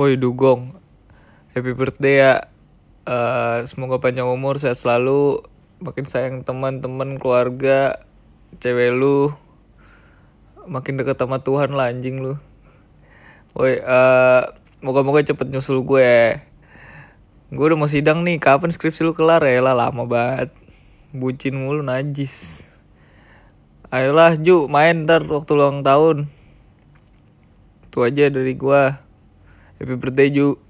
Woi Dugong, happy birthday ya. Eh, semoga panjang umur, sehat selalu, makin sayang teman-teman, keluarga, cewek lu, makin dekat sama Tuhan lah anjing lu. Woi, eh, moga-moga cepet nyusul gue. Gue udah mau sidang nih, kapan skripsi lu kelar ya? Lah lama banget. Bucin mulu najis. Ayolah Ju, main ntar waktu ulang tahun. Itu aja dari gua. Happy birthday Ju.